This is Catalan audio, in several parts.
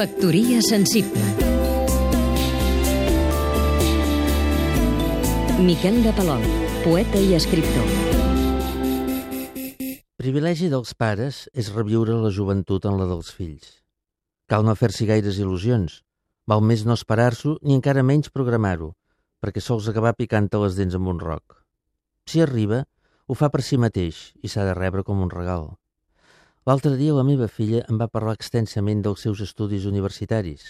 Factoria sensible Miquel de Palol, poeta i escriptor Privilegi dels pares és reviure la joventut en la dels fills. Cal no fer-s'hi gaires il·lusions. Val més no esperar-s'ho ni encara menys programar-ho, perquè sols acabar picant les dents amb un roc. Si arriba, ho fa per si mateix i s'ha de rebre com un regal. L'altre dia la meva filla em va parlar extensament dels seus estudis universitaris,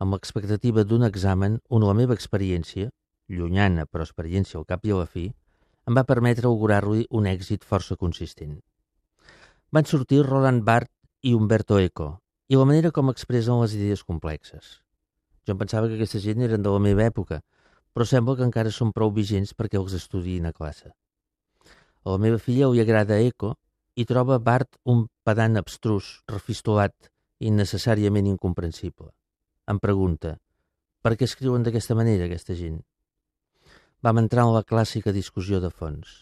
amb l'expectativa d'un examen on la meva experiència, llunyana però experiència al cap i a la fi, em va permetre augurar-li un èxit força consistent. Van sortir Roland Barthes i Umberto Eco, i la manera com expressen les idees complexes. Jo em pensava que aquesta gent eren de la meva època, però sembla que encara són prou vigents perquè els estudiïn a classe. A la meva filla li agrada Eco i troba Bart un pedant abstrus, refistolat, innecessàriament incomprensible. Em pregunta, per què escriuen d'aquesta manera aquesta gent? Vam entrar en la clàssica discussió de fons.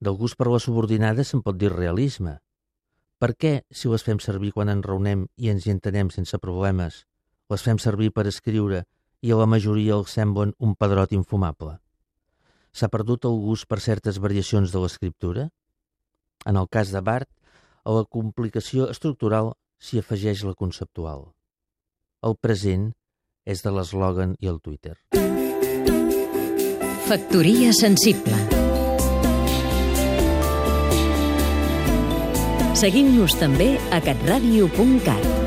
Del gust per la subordinada se'n pot dir realisme. Per què, si les fem servir quan ens reunem i ens hi entenem sense problemes, les fem servir per escriure i a la majoria els semblen un pedrot infumable? S'ha perdut el gust per certes variacions de l'escriptura? En el cas de Bart, a la complicació estructural s'hi afegeix la conceptual. El present és de l'eslògan i el Twitter. Factoria sensible Seguim-nos també a catradio.cat